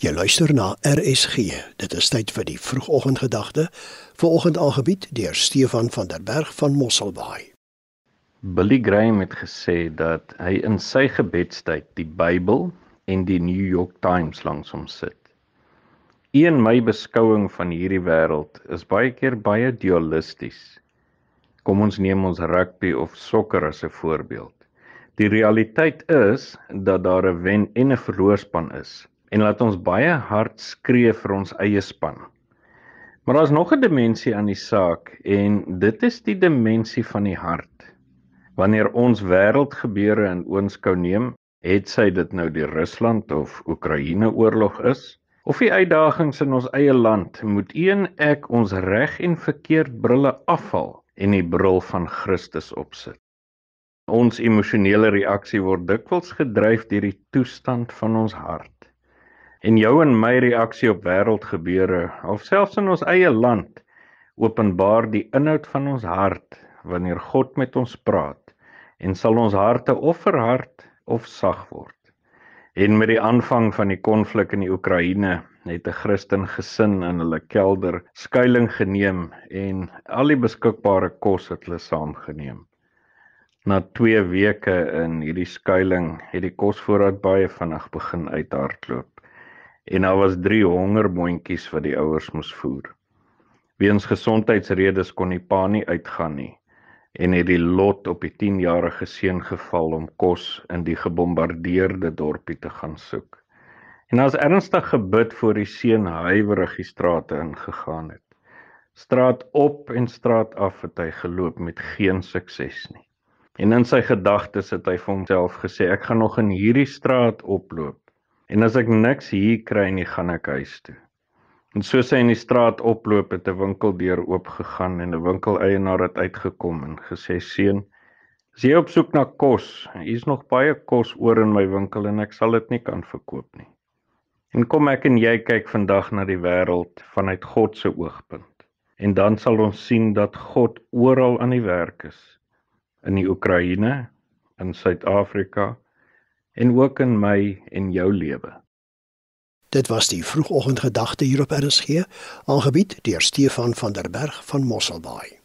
Jy luister na RSG. Dit is tyd vir die vroegoggendgedagte. Vanoggend aangebied deur Stefan van der Berg van Mosselbaai. Billy Graham het gesê dat hy in sy gebedstyd die Bybel en die New York Times langs hom sit. Een my beskouing van hierdie wêreld is baie keer baie dualisties. Kom ons neem ons rugby of sokker as 'n voorbeeld. Die realiteit is dat daar 'n wen en 'n verloorspan is en laat ons baie hard skree vir ons eie span. Maar daar's nog 'n dimensie aan die saak en dit is die dimensie van die hart. Wanneer ons wêreldgebeure in oënskou neem, het sy dit nou die Rusland of Oekraïne oorlog is, of die uitdagings in ons eie land, moet een ek ons reg en verkeerd brille afval en die bril van Christus opsit. Ons emosionele reaksie word dikwels gedryf deur die toestand van ons hart en jou en my reaksie op wêreldgebeure of selfs in ons eie land openbaar die inhoud van ons hart wanneer God met ons praat en sal ons harte of verhard of sag word. En met die aanvang van die konflik in die Oekraïne het 'n Christen gesin in hulle kelder skuilings geneem en al die beskikbare kos het hulle saamgeneem. Na 2 weke in hierdie skuilings het die kosvoorraad baie vinnig begin uithardloop en daar was 3 hongermondjies wat die ouers moes voer. Weens gesondheidsredes kon die pa nie uitgaan nie en het die lot op die 10-jarige seun geval om kos in die gebombardeerde dorpie te gaan soek. En as ernstig gebid voor die seun huiwerig die strate ingegaan het. Straat op en straat af het hy geloop met geen sukses nie. En in sy gedagtes het hy vir homself gesê ek gaan nog in hierdie straat oploop En as ek niks hier kry nie, gaan ek huis toe. En soos hy in die straat oploop het 'n winkeldeur oopgegaan en 'n winkeleienaar het uitgekom en gesê: "Seun, as jy op soek na kos, hier's nog baie kos oor in my winkel en ek sal dit nie kan verkoop nie." En kom ek en jy kyk vandag na die wêreld vanuit God se oogpunt. En dan sal ons sien dat God oral aan die werk is. In die Oekraïne, in Suid-Afrika, en ook in my en jou lewe. Dit was die vroegoggendgedagte hier op RSG, aangebied deur Stefan van der Berg van Mosselbaai.